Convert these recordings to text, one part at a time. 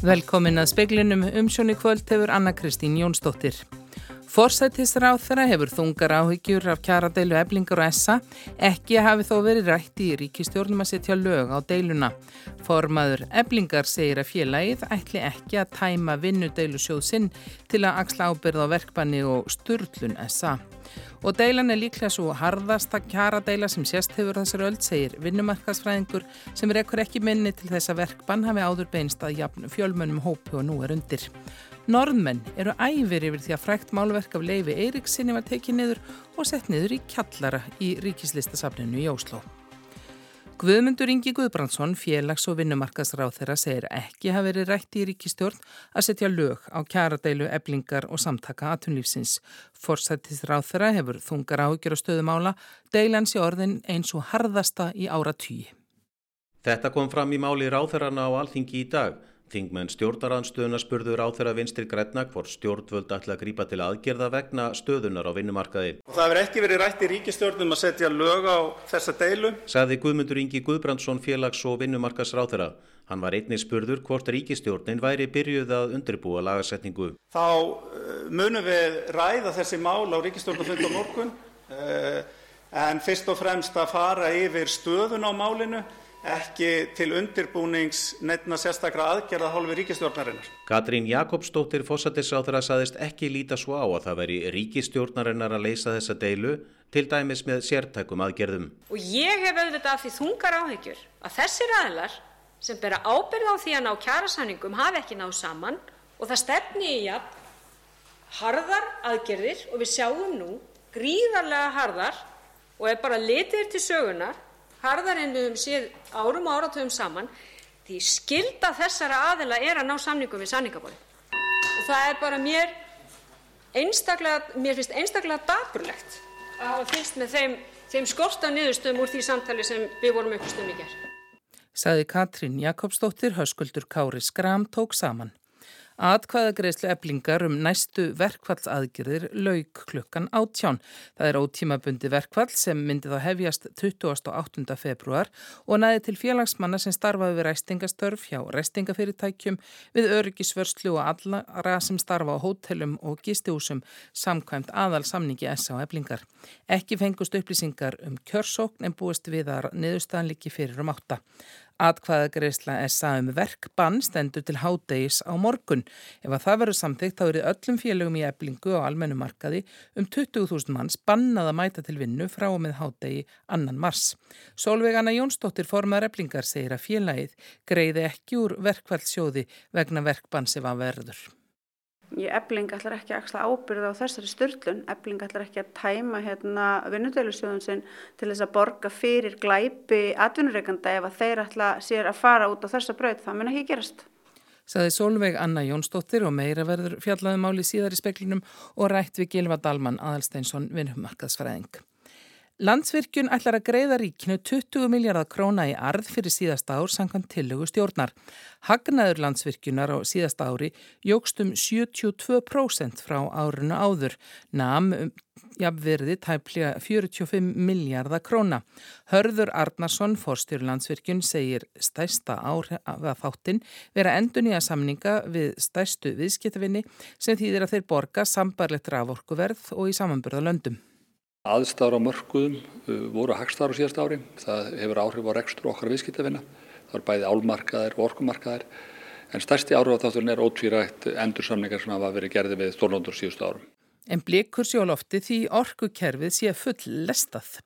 Velkomin að speiklinum umsjónu kvöld hefur Anna Kristín Jónsdóttir. Forsættisráð þeirra hefur þungar áhyggjur af kjaradeilu eblingar og essa, ekki hafi þó verið rætt í ríkistjórnum að setja lög á deiluna. Formaður eblingar segir að félagið ætli ekki að tæma vinnudeilu sjóðsinn til að axla ábyrð á verkbanni og sturlun essa. Og deilan er líklega svo harðasta kjaradeila sem sérst hefur þessar öll, segir vinnumarkasfræðingur sem rekur ekki minni til þessa verkbann hafi áður beinst að jafn fjölmönnum hópu og nú er undir. Norðmenn eru æfir yfir því að frækt málverk af Leifi Eiríksinni var tekið niður og sett niður í kjallara í ríkislistasafninu í Ósló. Guðmundur Ingi Guðbrandsson, félags- og vinnumarkasráð þeirra, segir ekki hafi verið rætt í ríkistjórn að setja lög á kjaradeilu, eblingar og samtaka aðtunlífsins. Forsættis ráð þeirra hefur þungar ágjör og stöðumála, deilans í orðin eins og harðasta í ára tíu. Þetta kom fram í máli ráðherrana á alþingi í dag. Þingmenn stjórnaranstöðuna spurður á þeirra vinstri græna hvort stjórnvöld ætla að grípa til aðgerða vegna stöðunar á vinnumarkaði. Og það verður ekki verið rætt í ríkistjórnum að setja lög á þessa deilu. Saði Guðmundur Ingi Guðbrandsson félags- og vinnumarkasráþera. Hann var einnig spurður hvort ríkistjórnin væri byrjuð að undirbúa lagasetningu. Þá uh, munum við ræða þessi mál á ríkistjórnafund á morgun uh, en fyrst og fremst að fara yfir stöðun á málinu ekki til undirbúnings nefna sérstakra aðgerða hálfi ríkistjórnarinnar. Katrín Jakobsdóttir fósættisráþara saðist ekki líta svo á að það veri ríkistjórnarinnar að leysa þessa deilu til dæmis með sértækum aðgerðum. Og ég hef auðvitað af því þungar áhyggjur að þessir aðlar sem bera ábyrð á því að ná kjærasamningum hafi ekki náð saman og það stefni í að harðar aðgerðir og við sjáum nú gríðarlega harðar og ef bara litið til sögunar harðar en við höfum séð árum og áratöfum saman því skilda þessara aðila er að ná samningum við samningaborðið. Og það er bara mér einstaklega, mér finnst einstaklega dapurlegt að hafa fylgst með þeim, þeim skorsta niðurstöðum úr því samtali sem við vorum uppstum í gerð. Saði Katrín Jakobsdóttir, höskuldur Kári Skram tók saman. Atkvæðagreðslu eblingar um næstu verkfallsaðgjörðir lauk klukkan átján. Það er ótímabundi verkfall sem myndi þá hefjast 28. februar og næði til félagsmanna sem starfaði við ræstingastörf hjá ræstingafyrirtækjum við öryggisvörslu og allara sem starfa á hótelum og gistihúsum samkvæmt aðal samningi S.A. eblingar. Ekki fengust upplýsingar um kjörsókn en búist við að niðurstaðanliki fyrir um átta. Atkvæðagreisla SA um verkbann stendur til hádegis á morgun. Ef að það verður samþygt þá eru öllum félögum í eblingu á almennumarkaði um 20.000 manns bannað að mæta til vinnu frá og með hádegi annan mars. Solveig Anna Jónsdóttir formar eblingar segir að félagið greiði ekki úr verkvældsjóði vegna verkbann sem að verður. Ég ebling ætlar ekki að axla ábyrða á þessari störtlun, ebling ætlar ekki að tæma hérna, vinnudeilusjóðun sinn til þess að borga fyrir glæpi atvinnureikanda ef að þeir ætla sér að fara út á þessa braut, það mun ekki gerast. Saði Solveig Anna Jónsdóttir og meira verður fjallaði máli síðar í speklinum og rætt við Gilva Dalman aðalsteinsson vinnumarkaðsfræðing. Landsvirkjun ætlar að greiða ríkinu 20 miljardar króna í arð fyrir síðasta ár samkvæmt tillögu stjórnar. Hagnaður landsvirkjunar á síðasta ári jógst um 72% frá árinu áður, nam um jafnverði tæplega 45 miljardar króna. Hörður Arnarsson, forstjóru landsvirkjun, segir stæsta ára þáttinn vera endun í að samninga við stæstu viðskiptavinni sem þýðir að þeir borga sambarlegt raforkuverð og í samanburða löndum. Aðstáður á mörguðum uh, voru hagstáður á síðast ári. Það hefur áhrif á rekstur okkar viðskiptafinna. Það er bæði álmarkaðir og orkumarkaðir. En stærsti áhrif á þátturinn er ótvírægt endursamningar sem hafa verið gerði við stórnóndur síðustu árum. En blikur sjálfofti því orkukerfið sé full lestað.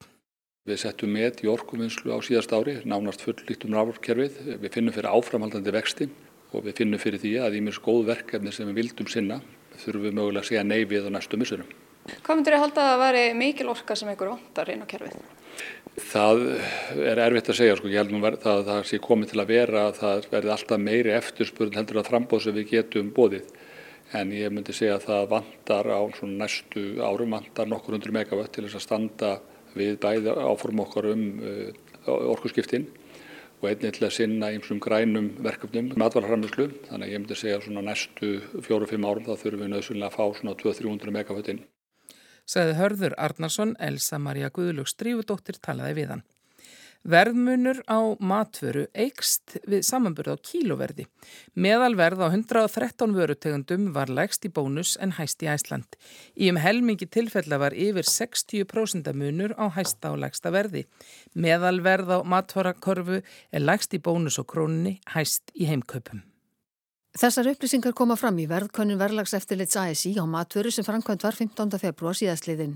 Við settum með í orkuvinnslu á síðast ári, nánast full lítum rávorkerfið. Við finnum fyrir áframhaldandi vexti og við finnum fyrir því að í mjög góð verkefni sem við vildum sinna þurfum mögulega að segja nei við á næstu missurum. Hvað myndur þið halda að það væri mikil orka sem einhver vantar inn á kerfið? Það er erfitt að segja, sko. ég held nú að það, það sé komið til að vera að það verði alltaf meiri eftirspurn heldur að frambóð sem við getum bóðið. En ég myndi segja að það vantar á næstu árum, vantar nokkur hundru megavött til þess að standa við bæði áform okkar um uh, orkuskiptinn og einnig til að sinna einsum grænum verkefnum með atvararframlöslu. Þannig að ég myndi segja að næstu fjóru-fimm árum þá þurfum við nöðsynlega að fá svona 200-300 megavöttinn sagði Hörður Arnarsson, Elsa Maria Guðlug Strífudóttir talaði við hann. Verðmunur á matvöru eikst við samanburð á kíloverði. Meðalverð á 113 vörutegundum var lægst í bónus en hæst í Æsland. Í um helmingi tilfella var yfir 60% munur á hæsta og lægsta verði. Meðalverð á matvarakörfu er lægst í bónus og króninni hæst í heimkaupum. Þessar upplýsingar koma fram í verðkönnun verðlagseftirlits ASI á matvöru sem framkvæmt var 15. februar síðastliðin.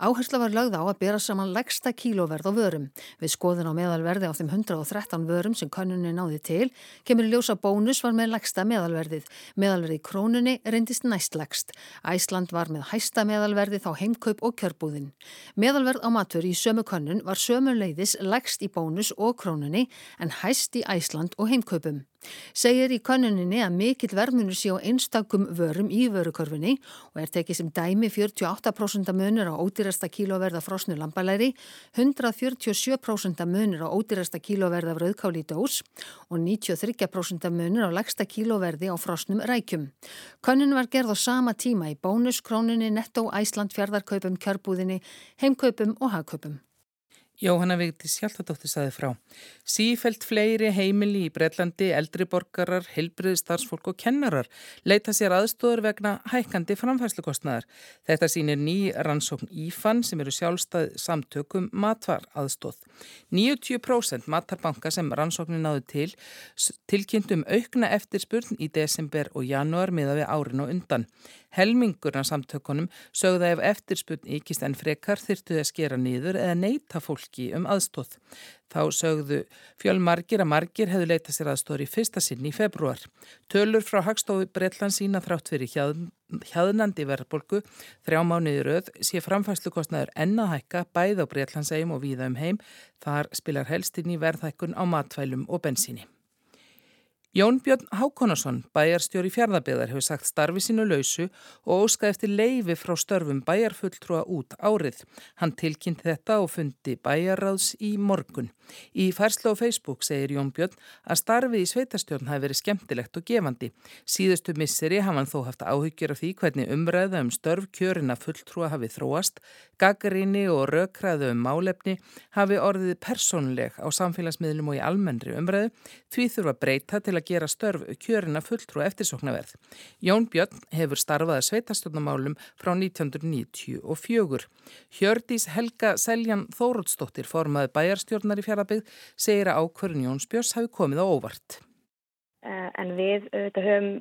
Áhersla var lögð á að bera saman legsta kílóverð á vörum. Við skoðun á meðalverði á þeim 113 vörum sem könnunin náði til, kemur ljósa bónus var með legsta meðalverðið. Meðalverði krónunni reyndist næst legst. Æsland var með hæsta meðalverði þá heimkaup og kjörbúðin. Meðalverð á matvöru í sömu könnun var sömu leiðis legst í bónus og krónunni en hæst í Æsland og heimkaupum. Segir í könnuninni að mikill verðmunur sé á einstakum vörum í vörukörfunni og er tekið sem dæmi 48% munur á ódýrasta kílóverða frosnu lambalæri, 147% munur á ódýrasta kílóverða vröðkáli dós og 93% munur á legsta kílóverði á frosnum rækjum. Könnun var gerð á sama tíma í bónuskrónunni, netto, æsland, fjardarkaupum, kjörbúðinni, heimkaupum og hagkaupum. Jóhanna Vigdís Hjaltadóttir saði frá. Sífelt fleiri heimili í Breitlandi, eldriborgarar, heilbriðstarfsfólk og kennarar leita sér aðstóður vegna hækkandi framfærslukostnaðar. Þetta sínir ný rannsókn Ífan sem eru sjálfstæð samtökum matvar aðstóð. 90% matarbanka sem rannsóknin náðu til tilkynntum aukna eftirspurn í desember og januar miða við árin og undan. Helmingurna samtökunum sögða ef eftirspunni ykist en frekar þyrtu að skera nýður eða neyta fólki um aðstóð. Þá sögðu fjölmargir að margir hefðu leitað sér aðstóður í fyrsta sinn í februar. Tölur frá Hagstofu Breitland sína þrátt fyrir hjaðnandi verðbolgu þrjá mánuði rauð sé framfæslukostnaður ennað hækka bæð á Breitlandsegjum og víða um heim. Þar spilar helstinn í verðhækkun á matvælum og bensíni. Jón Björn Hákonarsson, bæjarstjóri fjárðabeðar, hefur sagt starfi sínu lausu og óskaði eftir leifi frá störfum bæjarfulltrúa út árið. Hann tilkynnt þetta og fundi bæjarráðs í morgun. Í færslu á Facebook segir Jón Björn að starfi í sveitastjórn hafi verið skemmtilegt og gefandi. Síðustu misseri hafa hann þó haft áhyggjur af því hvernig umræða um störf kjörina fulltrúa hafi þróast, gaggarini og rökræðu um málefni hafi orðið persónleg á samfélagsmiðlum og í almennri umræðu því þurfa breyta til að að gera störf kjörina fulltrú eftirsoknaverð. Jón Björn hefur starfaði sveitastjórnumálum frá 1994. Hjördís Helga Seljan Þórótsdóttir formaði bæjarstjórnar í fjárabygg segir að ákverðin Jóns Björns hafi komið á óvart. Eh, en við þetta, höfum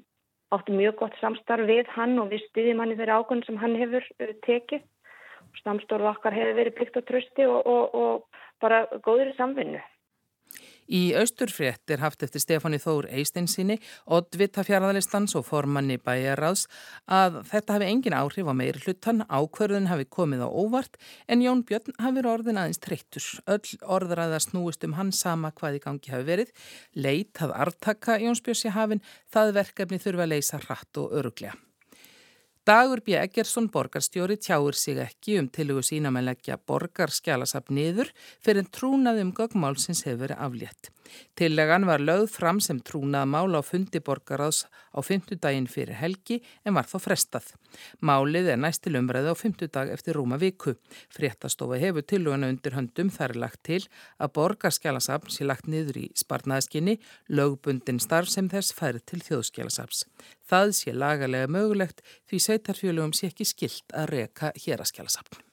átti mjög gott samstarf við hann og við styðjum hann í þeirra ákvörðin sem hann hefur eh, tekið. Samstarf okkar hefur verið plikt og trösti og, og, og bara góður samvinnu. Í austurfrétt er haft eftir Stefáni Þór Eistinsinni, oddvita fjaraðalistans og formanni bæjarraðs að þetta hafi engin áhrif á meiri hlutan, ákverðun hafi komið á óvart en Jón Björn hafi orðin aðeins treyttur. Öll orðræða snúist um hans sama hvað í gangi hafi verið. Leit að artaka Jóns Björnsi hafin, það verkefni þurfa að leysa hratt og öruglega. Dagur B. Eggersson borgarstjóri tjáur sig ekki um tilugu sína með leggja borgarskjálasafn niður fyrir en trúnaðum gögmálsins hefur verið aflétt. Tillegan var lögð fram sem trúnað mál á fundi borgaráðs á fymtudaginn fyrir helgi en var þó frestað. Málið er næstil umræði á fymtudag eftir rúma viku. Fréttastofa hefur tillugana undir höndum þar er lagt til að borgarskjálasafn sé lagt niður í sparnaðskinni, lögbundin starf sem þess færð til þjóðskjálasafs. Það sé lagalega mögulegt því sveitarfjölugum sé ekki skilt að reka héraskjálasafn.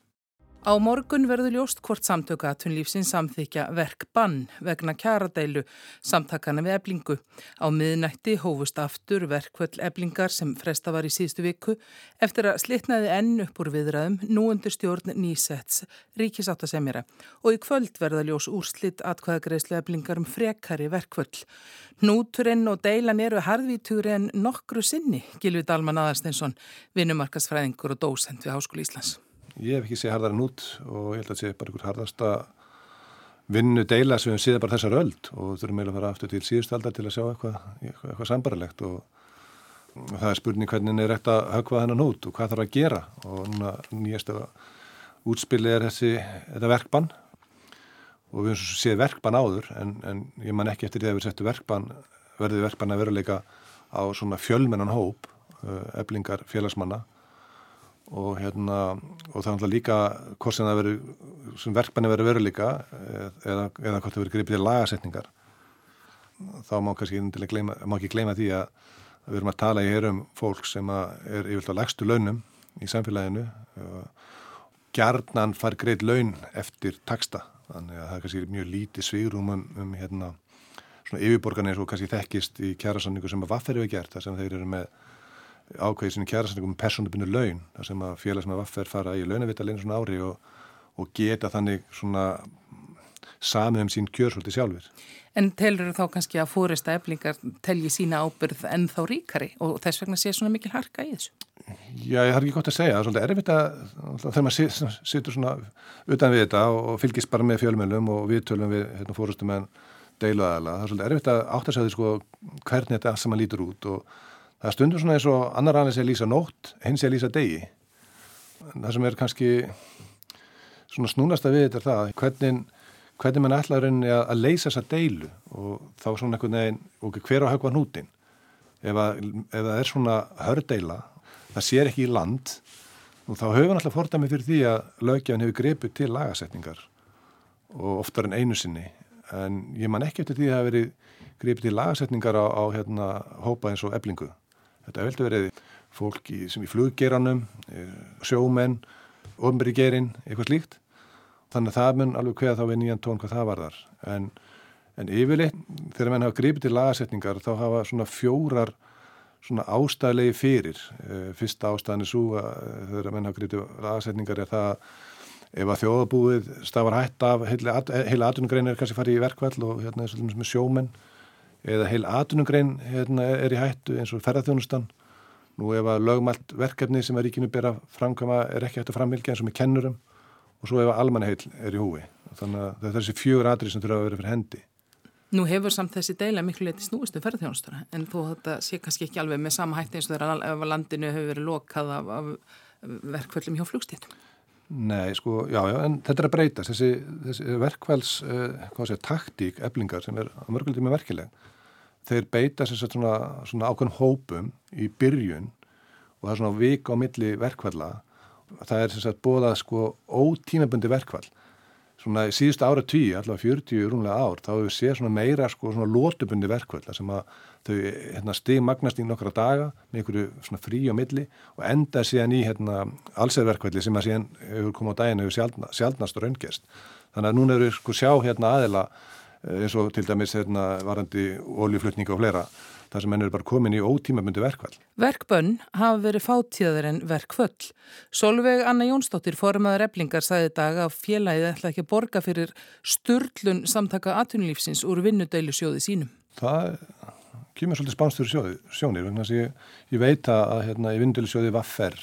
Á morgun verður ljóst hvort samtöka aðtunlífsins samþykja verkbann vegna kjaradeilu samtakana við eblingu. Á miðnætti hófust aftur verkvöld eblingar sem fresta var í síðustu viku eftir að slitnaði enn upp úr viðræðum nú undir stjórn nýsets ríkisáttasemjara og í kvöld verða ljós úrslitt atkvæðagreislu eblingar um frekari verkvöld. Núturinn og deilan eru harðvítúri en nokkru sinni, Gilvi Dalman Aðarsteinsson, vinnumarkasfræðingur og dósend við Háskóli Íslands. Ég hef ekki séð harðar en út og ég held að það sé bara einhver harðasta vinnu deila sem við séðum bara þessar öld og þurfum eiginlega að fara aftur til síðust aldar til að sjá eitthvað, eitthvað, sambarlegt og, það er spurning hvernig er rétt að höfkva þennan út og hvað þarf að gera og núna nýjast útspili er þessi þetta verkbann og við hefum séð verkbann áður en, en ég man ekki eftir því að við settum verkbann verði verkbann að vera leika á svona fjölmennan hóp eblingar félagsmanna og hérna og það er náttúrulega líka hvort sem það verður sem verkmanni verið veruleika eða, eða hvort það verið gripið í lagasetningar þá má kannski gleyma, má ekki gleyma því að, við erum að tala í hérum fólk sem er yfirlega á legstu launum í samfélaginu gjarnan far greit laun eftir taksta þannig að það er kannski mjög lítið svírum um, um hérna svona yfirborgarnir og kannski þekkist í kjærasanningu sem að vaffer hefur gert þar sem þeir eru með ákveðið sinni kjærasanningu með personabunnu laun þar sem að félags með vaffer fara í launavita leina svona ári og, og geta þannig svona samið um sín kjör svolítið sjálfur. En telur þá kannski að fórista eflingar telji sína ábyrð en þá ríkari og þess vegna sé svona mikil harka í þessu? Já, ég har ekki gott að segja. Það er svolítið erfitt að þegar maður sittur svona utan við þetta og fylgist bara með fjölmjölum og viðtölum við hérna, fóristum en deiluðala. Það er svolítið erfitt að átt að segja því sko hvernig þetta sem maður lítur út og það stundur svona eins og annar annars er lýsa nótt, hins er lýsa degi. Það sem er kannski svona snúnasta við þetta er það hvernig hvernig mann ætlar að, að leysa þessa deilu og þá svona einhvern veginn og hver á högva hnútin ef, að, ef það er svona hördeila það sér ekki í land og þá höfum við alltaf fordæmi fyrir því að lögjafin hefur grepið til lagasetningar og oftar en einu sinni. En ég man ekki eftir því að það hefur verið grepið til lagasetningar á, á hérna, hópa eins og eblingu þetta veldur verið fólki sem í fluggeranum eh, sjómenn, ofnbyrjigerinn eitthvað slíkt. Þannig að það mun alveg hveða þá við nýjan tón hvað það varðar. En, en yfirleitt þegar menn hafa gripið til lagasetningar þá hafa svona fjórar svona ástæðlegi fyrir. Eh, fyrsta ástæðan er svo að eh, þegar menn hafa gripið til lagasetningar er það ef að þjóðabúið stafar hætt af heila atvinnugrein er kannski farið í verkvall og hérna er svolítið með sjómenn eða heila atvinnugrein hérna, er í hættu eins og ferðarþjónustan nú ef að lögmælt verkefni sem að ríkinu bera framkvæma er ekki hægt að framvilja eins og með kennurum og svo ef almanheil er í húi. Þannig að þessi fjögur atrið sem þurfa að vera fyrir hendi. Nú hefur samt þessi deila miklu leiti snúist um ferðarþjónustura en þó þetta sé kannski ekki alveg með sama hætti eins og þegar landinu hefur verið lokað af, af verkvöldum hjá flugstéttum. Nei, sko, já, já, en þetta er að breyta. Þessi, þessi verkvælds, eh, hvað sé, taktík, eblingar sem er á mörguldi með verkileg, þeir beita sér svona, svona ákveðum hópum í byrjun og það er svona vik á milli verkvælla það er sem sagt bóðað sko ótímabundi verkvall svona í síðustu ára tíu, allavega 40 rúnlega ár, þá hefur við séð svona meira sko svona lótubundi verkvall sem að þau hérna, stig magnast í nokkra daga með einhverju svona frí á milli og enda síðan í hérna allsverðverkvalli sem að síðan hefur komið á daginn hefur og raungest þannig að núna eru sko sjá hérna aðila eins og til dæmis hérna varandi oljuflutninga og fleira þar sem henn eru bara komin í ótímabundi verkvall. Verkbönn hafa verið fátíðar en verkvöll. Solveig Anna Jónsdóttir, formaður eblingar, sagði dag að félagið ætla ekki að borga fyrir störlun samtaka atunlífsins úr vinnudeilu sjóði sínum. Það kemur svolítið spánstur sjónir, ég, ég veit að hérna, í vinnudeilu sjóði var ferr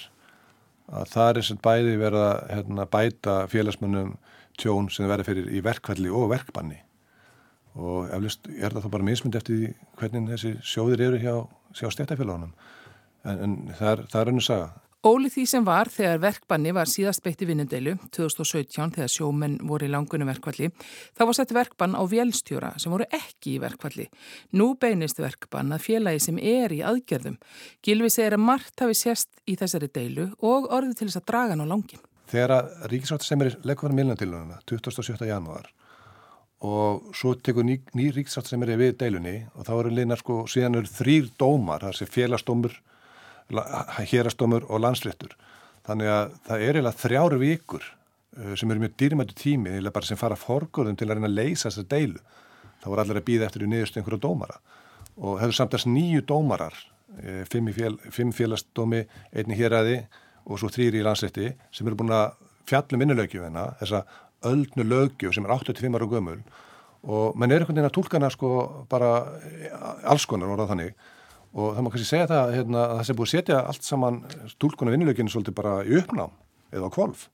að það er sem bæði verið að hérna, bæta félagsmönnum tjón sem verður fyrir í verkvalli og verkbanni og eflust er það þá bara mismund eftir hvernig þessi sjóðir eru hjá, hjá stjættafélagunum en, en það er, önnu saga. Óli því sem var þegar verkbanni var síðast beitt í vinnundeilu 2017 þegar sjómenn voru í langunum verkvalli þá var sett verkbann á vélstjóra sem voru ekki í verkvalli. Nú beinist verkbann að félagi sem er í aðgerðum. Gilvi segir að margt hafi sérst í þessari deilu og orðið til þess að draga ná langin. Þegar að Ríkisvátt sem er leggvarum miljóntilununa 27. janúar og svo tekur ný, ný ríksátt sem er við deilunni og þá eru liðnar sko, síðan eru þrýr dómar, það er félagsdómur, hérastómur og landsréttur. Þannig að það er eiginlega þrjáru vikur uh, sem eru mjög dýrimættu tími, eða bara sem fara fórgóðum til að reyna að leysa þessa deilu. Það voru allir að býða eftir í niðurstu einhverju dómara og hefur samtast nýju dómarar, uh, fimm, fél, fimm félagsdómi, einni héræði og svo þrýri í landsrétti sem eru búin að fjallum innulögjum þessa öldnu lögju sem er 85 ára gömul og mann er einhvern veginn að tólkana sko bara alls konar orðað þannig og það má kannski segja það hérna, að það sem búið að setja allt saman tólkuna vinnulöginu svolítið bara í uppnám eða á kvolf.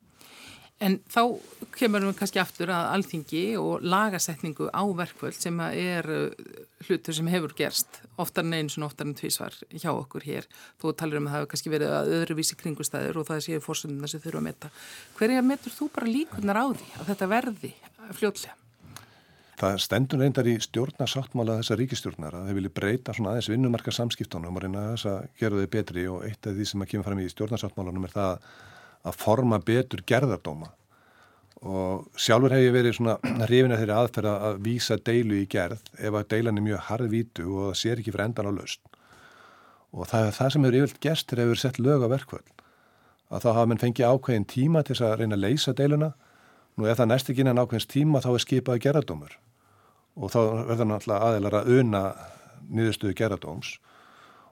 En þá kemur við kannski aftur að alþingi og lagasetningu á verkvöld sem er hlutur sem hefur gerst oftar en eins og oftar en tvísvar hjá okkur hér. Þú talir um að það hefur kannski verið að öðruvísi kringustæður og það séu fórsönduna sem þurfa að metta. Hverja metur þú bara líkunar á því að þetta verði fljóðlega? Það stendur reyndar í stjórnarsáttmála þessa ríkistjórnar að þeir vilja breyta svona aðeins vinnumarka samskiptunum og reyna þess að gera þau betri og eitt af því sem að kemur fram í stjórnarsáttmálanum er það að forma betur gerðardóma. Og sjálfur hef ég verið svona hrifin að þeirri aðferða að vísa deilu í gerð ef að deilan er mjög harðvítu og það sér ekki fyrir endan á laust og það er það sem hefur yfirlt gerst þegar hefur sett lög á verkvöld. Að þá hafa mann fengið ákveðin tíma til að reyna að leysa deiluna. Nú ef það næst ekki innan ákveðins tíma þá er skipaði gerðardómur. Og þá verður náttúrulega aðeinar að una niðurstöðu gerðardóms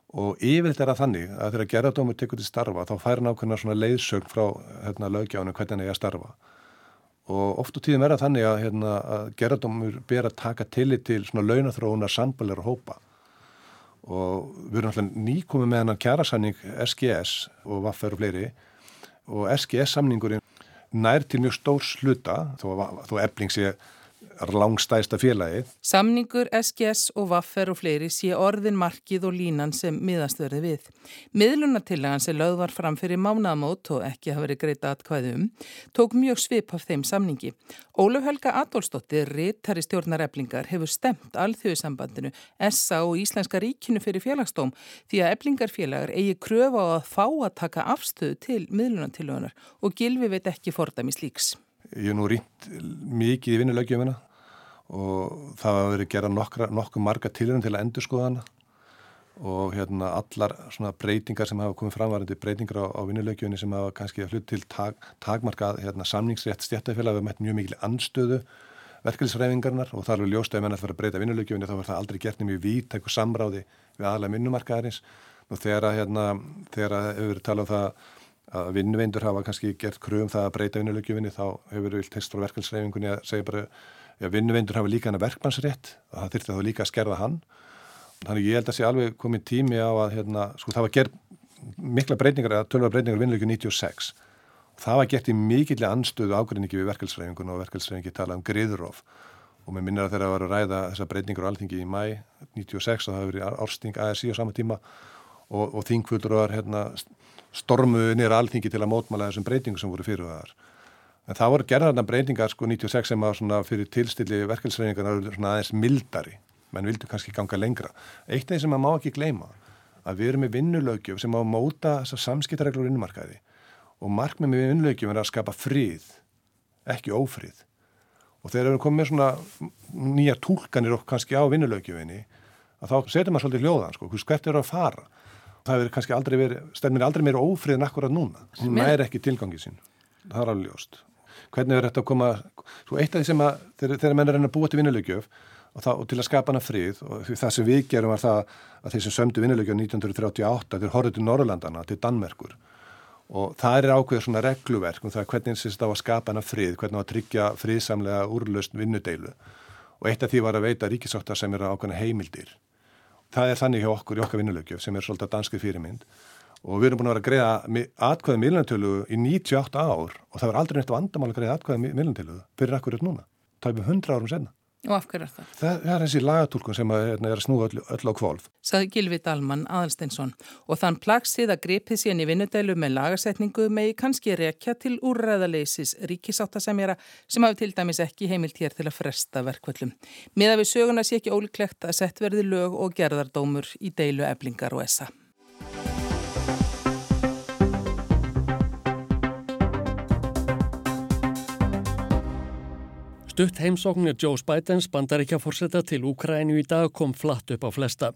og yfirleitt er það þannig að þegar gerðardómur tekur til starfa þá fær hann ákveðina svona leiðsögn frá hérna, lögjánu hvernig hann er að starfa. Og oft og tíðum er það þannig að, hérna, að gerðardómur ber að taka tillit til svona launathróunar sambalir og hópa. Og við erum alltaf nýkomið með hennar kjærasanning SGS og Vaffer og fleiri. Og SGS samningurinn nær til mjög stórs hluta þó, þó ebling sé langstæsta félagi. Samningur, SGS og Vaffer og fleiri sé orðin markið og línan sem miðast verði við. Miðlunartillagan sem löð var fram fyrir mánaðamót og ekki hafa verið greita atkvæðum tók mjög svip af þeim samningi. Ólaf Helga Adolfsdóttir, rittari stjórnareflingar, hefur stemt alþjóðsambandinu SA og Íslenska ríkinu fyrir félagstóm því að eflingarfélagar eigi kröfa á að fá að taka afstöðu til miðlunartillagunar og Gilvi veit ekki fordæmi slíks. Ég hef nú rýnt mikið í vinnulögjumina og það hafa verið gerað nokkuð marga tilhörun til að endur skoða hana. Og hérna allar svona breytingar sem hafa komið framvarandi breytingar á, á vinnulögjunni sem hafa kannski hlut til tag, takmarkað hérna, samningsrétt stjættafélag við mætt mjög mikil anstöðu verkefnisræfingarnar og það er alveg ljóst að ef mann ætti að breyta vinnulögjunni þá verður það aldrei gert nefnir vít eitthvað samráði við aðalega vinnumarkaðarins. Og þegar að hérna, þegar að hefur verið talað um það að vinnuveindur hafa kannski gert kröðum það að breyta vinnulögjufinni þá hefur við test að að vinnuveindur hafa líka hana verkmannsrétt og það þurfti þá líka að skerða hann. Þannig ég held að sé alveg komið tími á að hérna, sko það var gert mikla breytingar tölva breytingar vinnulögju 96 og það var gert í mikillega anstöðu ágrinningi við verkefnisræfingun og verkefnisræfingi talað um griðurof og mér minnir að þeirra var að ræða þessar breytingar á alþingi í mæ 96 og það hefur verið ársting ASI á sama tíma og, og þingfuldur var hérna stormuðu nýra alþingi til að mótmála þessum breytingum sem voru fyrir það. En það voru gerðarna breytingar sko 96 sem var fyrir tilstilli verkefnsreiningarna aðeins mildari, menn vildu kannski ganga lengra. Eitt af því sem maður má ekki gleyma að við erum með vinnulögjum sem á að móta þessar samskiptareglur innmarkaði og markmið með vinnulögjum er að skapa frið, ekki ófrið. Og þegar við komum með svona nýja tólkanir okkur kannski á vinnulögjuminni að þá setjum maður svolítið hljóðan sko, hvert er að fara það verður kannski aldrei verið, stefnir aldrei meira ófriðin akkurat núna. Hún næri ekki tilgangið sín. Það er alveg ljóst. Hvernig verður þetta að koma, svo eitt af því sem að þegar menn er að búa til vinnulegjöf og, og til að skapa hana frið og það sem við gerum var það að þeir sem sömdu vinnulegjöf 1938 þeir horfðu til Norrlandana, til Danmerkur. Og það er ákveður svona regluverk um það hvernig það á að skapa hana frið, hvernig á að tryggja friðsamlega úrlöst vinnudeilu. Og eitt af því var að veita ríkisáttar sem eru ákveðna heimildir. Það er þannig hjá okkur í okkar vinnulögjöf sem er svolítið danskið fyrirmynd og við erum búin að vera að greiða atkvæðið miðlunartölu í 98 ár og það var aldrei neitt vandamál að greiða atkvæðið miðlunartölu fyrir akkurat núna, það er um 100 árum senna Og af hverju er það? Það, er þessi lagatúlkun sem er, er að snúa öll, öll á kvolf. Saði Gilvi Dalman Aðalsteinsson og þann plagsið að gripið síðan í vinnudælu með lagasetningu megi kannski rekja til úrræðaleysis ríkisáttasemjara sem hafi til dæmis ekki heimilt hér til að fresta verkvöllum. Miða við söguna sé ekki ólíklegt að sett verði lög og gerðardómur í deilu eblingar og essa. Stutt heimsóknir Joe Bidens bandaríkja fórseta til Úkrænu í dag kom flatt upp á flesta.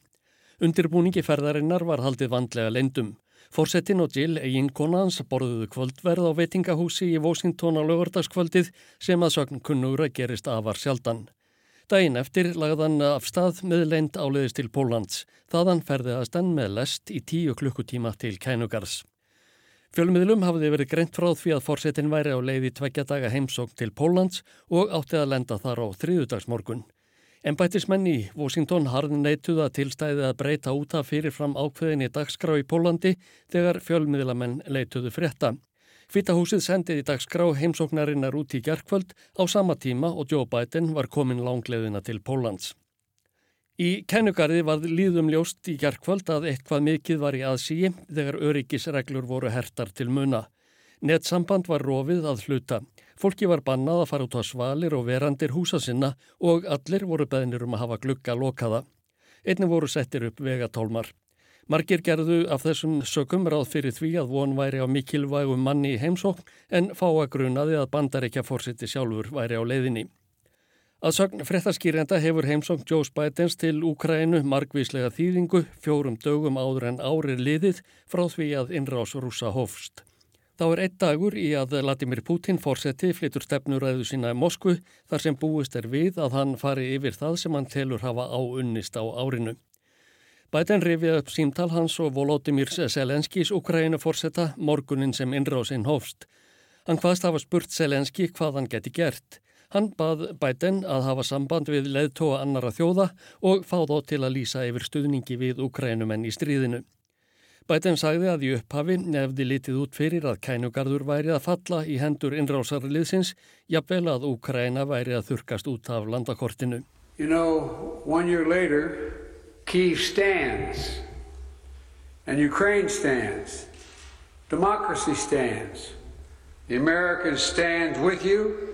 Undirbúningi ferðarinnar var haldið vandlega lendum. Fórsetin og Jill, eigin konans, borðuðu kvöldverð á veitingahúsi í Washington á lögardagskvöldið sem að sögn kunnúra gerist afar sjaldan. Dæin eftir lagðan af stað með lend áleiðist til Pólans. Þaðan ferði að stann með lest í tíu klukkutíma til Kænugars. Fjölmiðlum hafði verið greint frá því að fórsetin væri á leiði tveggja daga heimsókn til Pólans og átti að lenda þar á þriðudagsmorgun. Embættismenn í Washington harðin neituða tilstæði að breyta út af fyrirfram ákveðin í dagskrá í Pólandi þegar fjölmiðlamenn leituðu frétta. Hvitahúsið sendið í dagskrá heimsóknarinnar út í gerkvöld á sama tíma og Joe Biden var komin langleðina til Pólans. Í kennugarði var líðum ljóst í gerðkvöld að eitthvað mikið var í aðsíi þegar öryggisreglur voru hertar til muna. Nettsamband var rofið að hluta. Fólki var bannað að fara út á svalir og verandir húsa sinna og allir voru beðnir um að hafa glugga lokaða. Einni voru settir upp vegatólmar. Margir gerðu af þessum sökum ráð fyrir því að von væri á mikilvægum manni í heimsókn en fá að grunaði að bandaríkja fórseti sjálfur væri á leiðinni. Að sögn frettaskýrjanda hefur heimsókn Joe Bidens til Úkrænu margvíslega þýðingu fjórum dögum áður en árið liðið frá því að innrás rúsa hófst. Þá er einn dagur í að Vladimir Putin fórseti flyttur stefnuræðu sína í Moskvu þar sem búist er við að hann fari yfir það sem hann telur hafa áunnist á árinu. Bæten rifið upp símtal hans og Volodymyr Selenskis Ukraínu fórseta morgunin sem innrásinn hófst. Hann hvaðst hafa spurt Selenski hvað hann geti gert. Hann bað Bæten að hafa samband við leðtóa annara þjóða og fá þó til að lýsa yfir stuðningi við Ukrænumenn í stríðinu. Bæten sagði að í upphafi nefði litið út fyrir að kænugarður væri að falla í hendur innrásarliðsins, jafnvel að Ukræna væri að þurkast út af landakortinu. You know, Kiev stands, and Ukraine stands, democracy stands, the Americans stand with you,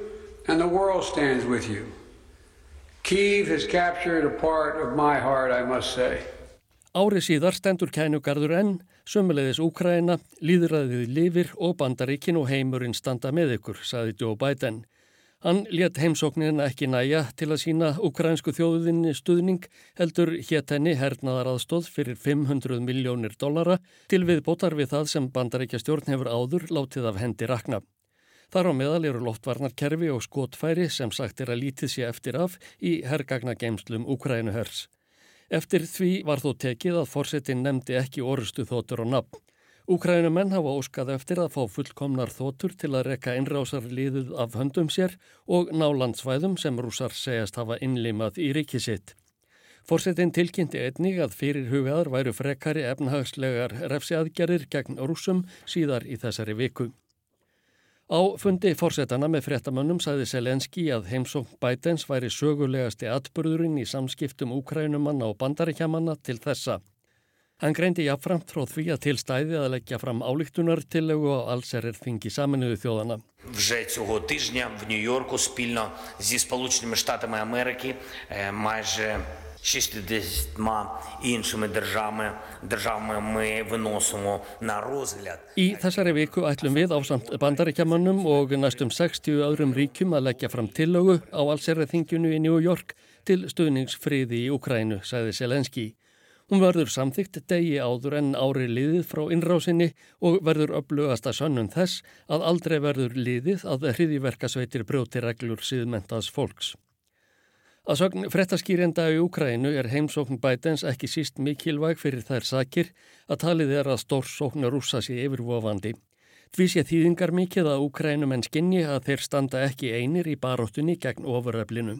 and the world stands with you. Kiev has captured a part of my heart, I must say. Ári síðar stendur kænugarður enn, sömulegðis Úkraina, líðræðið lifir og bandaríkin og heimurinn standa með ykkur, saði Joe Biden. Hann let heimsóknin ekki næja til að sína ukrainsku þjóðinni stuðning heldur hétt henni hernaðar aðstóð fyrir 500 miljónir dollara til við botar við það sem bandaríkja stjórn hefur áður látið af hendi rakna. Þar á meðal eru loftvarnarkerfi og skotfæri sem sagt er að lítið sé eftir af í hergagnageimslum Ukrænuhers. Eftir því var þó tekið að fórsetin nefndi ekki orustu þóttur og nafn. Úkrænumenn hafa óskað eftir að fá fullkomnar þótur til að rekka innrásarliðuð af höndum sér og nálandsvæðum sem rúsar segjast hafa innlimað í ríkisitt. Fórsetin tilkynnti einnig að fyrir hugaðar væru frekari efnahagslegar refsiaðgerðir gegn rúsum síðar í þessari viku. Á fundi fórsetana með fréttamönnum sagði Selenski að heimsókn Bætens væri sögulegasti atbyrðurinn í samskiptum úkrænumanna og bandaríkjamanna til þessa. Hann greindi jáfnframt frá því að til stæði að leggja fram álíktunartillegu og alls er þingi saminuðu þjóðana. Вже цього тижня в Нью-Йорку спільно зі Сполученими Штатами Америки майже 60 іншими державами, державами ми виносимо на розгляд. Í þessari viku ætlum við á samt bandaríkjamannum og næstum 60 öðrum ríkjum að leggja fram tillögu á allserið þingjunu í New York til stuðningsfriði í Ukrænu, sagði Selenski. Hún verður samþygt degi áður en ári liðið frá innrásinni og verður upplugast að sönnum þess að aldrei verður liðið að hriðiverkasveitir brjóti reglur síðmentaðs fólks. Að sögn frettaskýrenda í Úkrænu er heimsókn bætens ekki síst mikilvæg fyrir þær sakir að talið er að stórsóknar rúsa sér yfirvofandi. Því sé þýðingar mikið að Úkrænum en skinni að þeir standa ekki einir í baróttunni gegn ofuröflinu.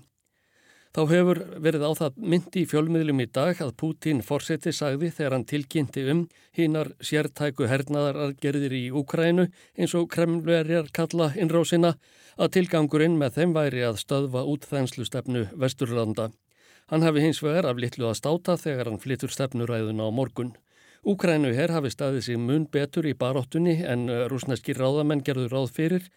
Þá hefur verið á það myndi í fjölmiðlum í dag að Pútín fórseti sagði þegar hann tilkynnti um hínar sértæku hernaðarargerðir í Úkrænu eins og kremlverjar kalla innrásina að tilgangurinn með þeim væri að stöðva útþænslu stefnu Vesturlanda. Hann hafi hins vegar af litlu að státa þegar hann flyttur stefnuræðuna á morgun. Úkrænu herr hafi staðið sig mun betur í baróttunni en rúsneskir ráðamenn gerður ráð fyrir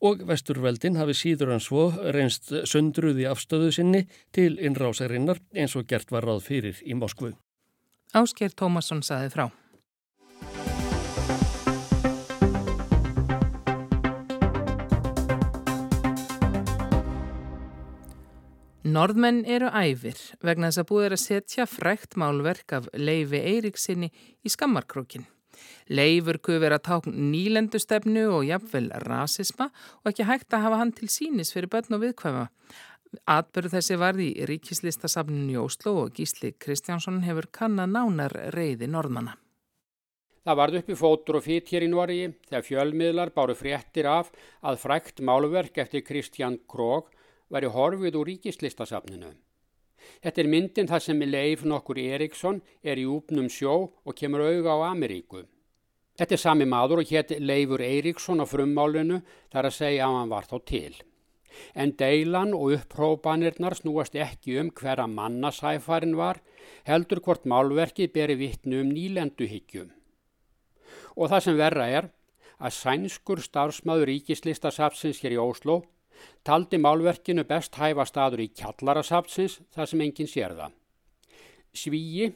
og vesturveldin hafi síður en svo reynst sundruði afstöðu sinni til innrásarinnar eins og gert var ráð fyrir í Moskvu. Ásker Tómasson saði frá. Norðmenn eru æfir vegna þess að búið er að setja frækt málverk af Leifi Eiríksinni í skammarkrókinn. Leifur kuð vera tákn nýlendustefnu og jafnvel rasisma og ekki hægt að hafa hann til sínis fyrir börn og viðkvæfa. Atbyrðu þessi varði í ríkislistasafninu í Óslo og Gísli Kristjánsson hefur kannan nánar reyði norðmanna. Það varð upp í fótur og fýtt hér í Norgi þegar fjölmiðlar báru fréttir af að frækt málverk eftir Kristján Krog væri horfið úr ríkislistasafninu. Þetta er myndin þar sem Leif nokkur Eriksson er í úpnum sjó og kemur auga á Ameríku. Þetta er sami maður og hétt Leifur Eiríksson á frummálinu þar að segja að hann var þá til. En deilan og upprópanirnar snúast ekki um hverja mannasæfarin var, heldur hvort málverkið beri vittnu um nýlenduhyggjum. Og það sem verra er að sænskur starfsmaður ríkislistasapsins hér í Óslo taldi málverkinu best hæfa staður í kjallarasapsins þar sem enginn sér það. Svíi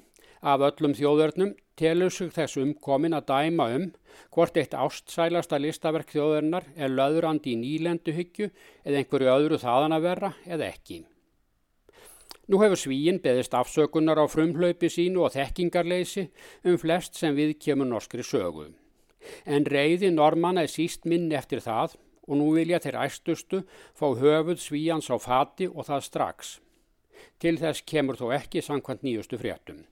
af öllum þjóðverðnum telur sig þess umkomin að dæma um hvort eitt ástsælasta listaverk þjóðarinnar er löðurandi í nýlenduhyggju eða einhverju öðru þaðan að vera eða ekki. Nú hefur svíin beðist afsökunar á frumhlaupi sínu og þekkingarleysi um flest sem við kemur norskri sögu. En reyði normanna er síst minni eftir það og nú vilja þeir æstustu fá höfuð svíjans á fati og það strax. Til þess kemur þó ekki samkvæmt nýjustu fréttum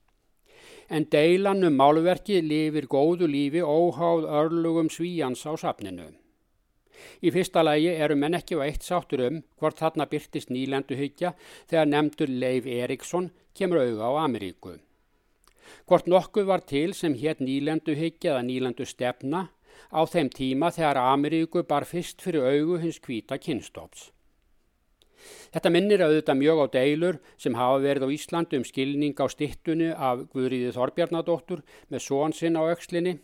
en deilan um málverki lifir góðu lífi óháð örlugum svíjans á safninu. Í fyrsta lægi eru menn ekki á eitt sáttur um hvort þarna byrtist nýlenduhyggja þegar nefndur Leif Eriksson kemur auga á Ameríku. Hvort nokkuð var til sem hétt nýlenduhyggja eða nýlendu stefna á þeim tíma þegar Ameríku bar fyrst fyrir augu hins kvíta kynstops. Þetta minnir auðvitað mjög á deilur sem hafa verið á Íslandu um skilning á stittunni af Guðríði Þorbjarnadóttur með són sinn á aukslinni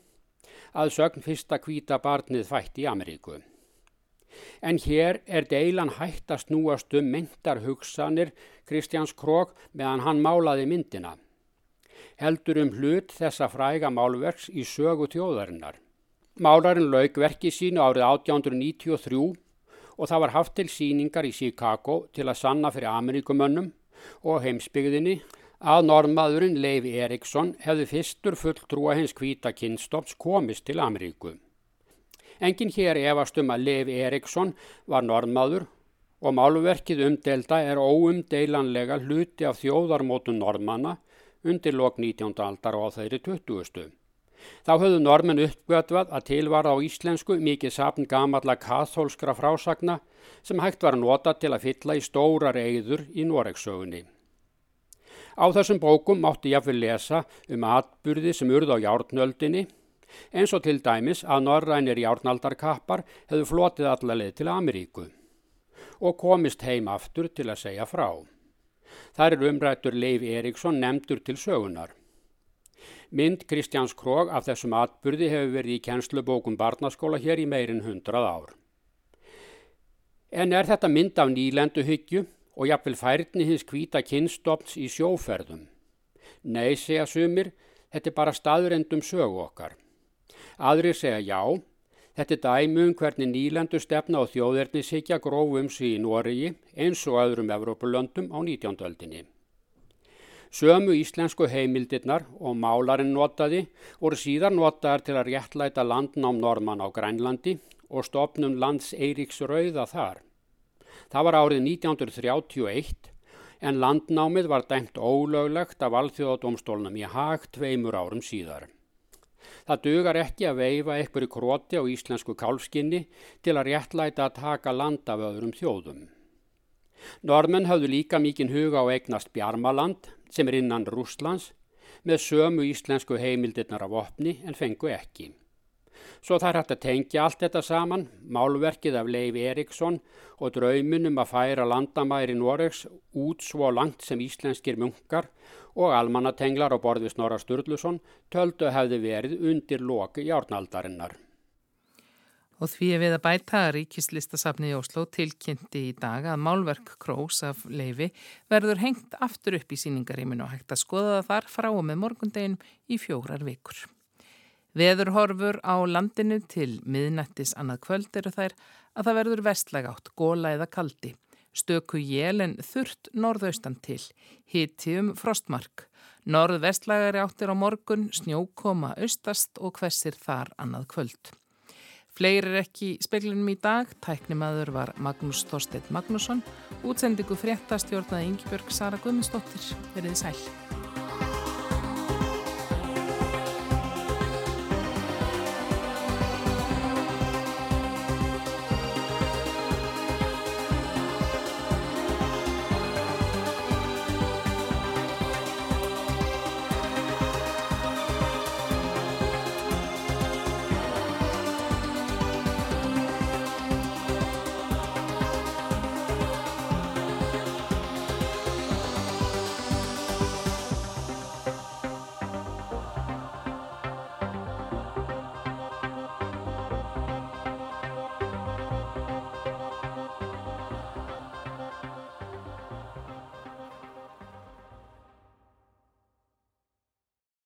að sögn fyrsta kvíta barnið fætt í Ameríku. En hér er deilan hægt að snúast um myndar hugsanir Kristjáns Krog meðan hann málaði myndina. Heldur um hlut þessa fræga málverks í sögu tjóðarinnar. Málarinn lauk verki sínu árið 1893 og það var haft til síningar í Chicago til að sanna fyrir Ameríkumönnum og heimsbyggðinni að normaðurinn Leif Eriksson hefði fyrstur fulltrúa hins hvita kynstofts komist til Ameríku. Engin hér efast um að Leif Eriksson var normaður og málverkið umdelda er óumdeilanlega hluti af þjóðarmótun normanna undir lok 19. aldar og á þeirri 20. Þá höfðu normen uppgötvað að tilvara á íslensku mikið sapn gamalla kathólskra frásagna sem hægt var nota til að fylla í stóra reyður í Noregsögunni. Á þessum bókum mátti ég að fyrir lesa um atbyrði sem urð á járnöldinni eins og til dæmis að norrænir járnaldarkappar hefðu flotið allarleið til Ameríku og komist heim aftur til að segja frá. Þar er umrættur Leif Eriksson nefndur til sögunar. Mynd Kristjáns Krog af þessum atbyrði hefur verið í kjenslubókum barnaskóla hér í meirinn hundrað ár. En er þetta mynd af nýlenduhyggju og jafnvel færni hins hvita kynstofns í sjóferðum? Nei, segja sumir, þetta er bara staðurendum sögu okkar. Aðrir segja já, þetta er dæmi um hvernig nýlendu stefna og þjóðernishyggja grófum sig í Noregi eins og öðrum Evrópulöndum á 19. öldinni. Sömu íslensku heimildirnar og málarinn notaði voru síðar notaðar til að réttlæta landnám normann á Grænlandi og stopnum lands Eiríks Rauða þar. Það var árið 1931 en landnámið var dæmt ólöglegt af alþjóðadómstólnum í hag tveimur árum síðar. Það dugar ekki að veifa einhverju króti á íslensku kálfskinni til að réttlæta að taka land af öðrum þjóðum. Normenn hafðu líka mikinn huga á eignast Bjarmaland sem er innan Rúslands með sömu íslensku heimildirnar af opni en fengu ekki. Svo það er hægt að tengja allt þetta saman, málverkið af Leif Eriksson og drauminum að færa landamæri Noregs út svo langt sem íslenskir munkar og almannatenglar á borði Snorra Sturluson töldu hefði verið undir loki járnaldarinnar. Og því er við að bæta að ríkislistasafni í Óslo tilkynnti í dag að málverk Krós af leifi verður hengt aftur upp í síningaríminu og hægt að skoða það þar frá og með morgundeginum í fjórar vikur. Veðurhorfur á landinu til miðnættis annað kvöld eru þær að það verður vestlega átt, góla eða kaldi. Stöku jél en þurft norðaustan til, hiti um frostmark. Norð-vestlagari áttir á morgun, snjókoma austast og hversir þar annað kvöld. Fleiri er ekki í speklinum í dag, tæknimaður var Magnús Þorstedt Magnússon, útsendingu fréttastjórnaði Yngibjörg Sara Guðmundsdóttir, verið sæl.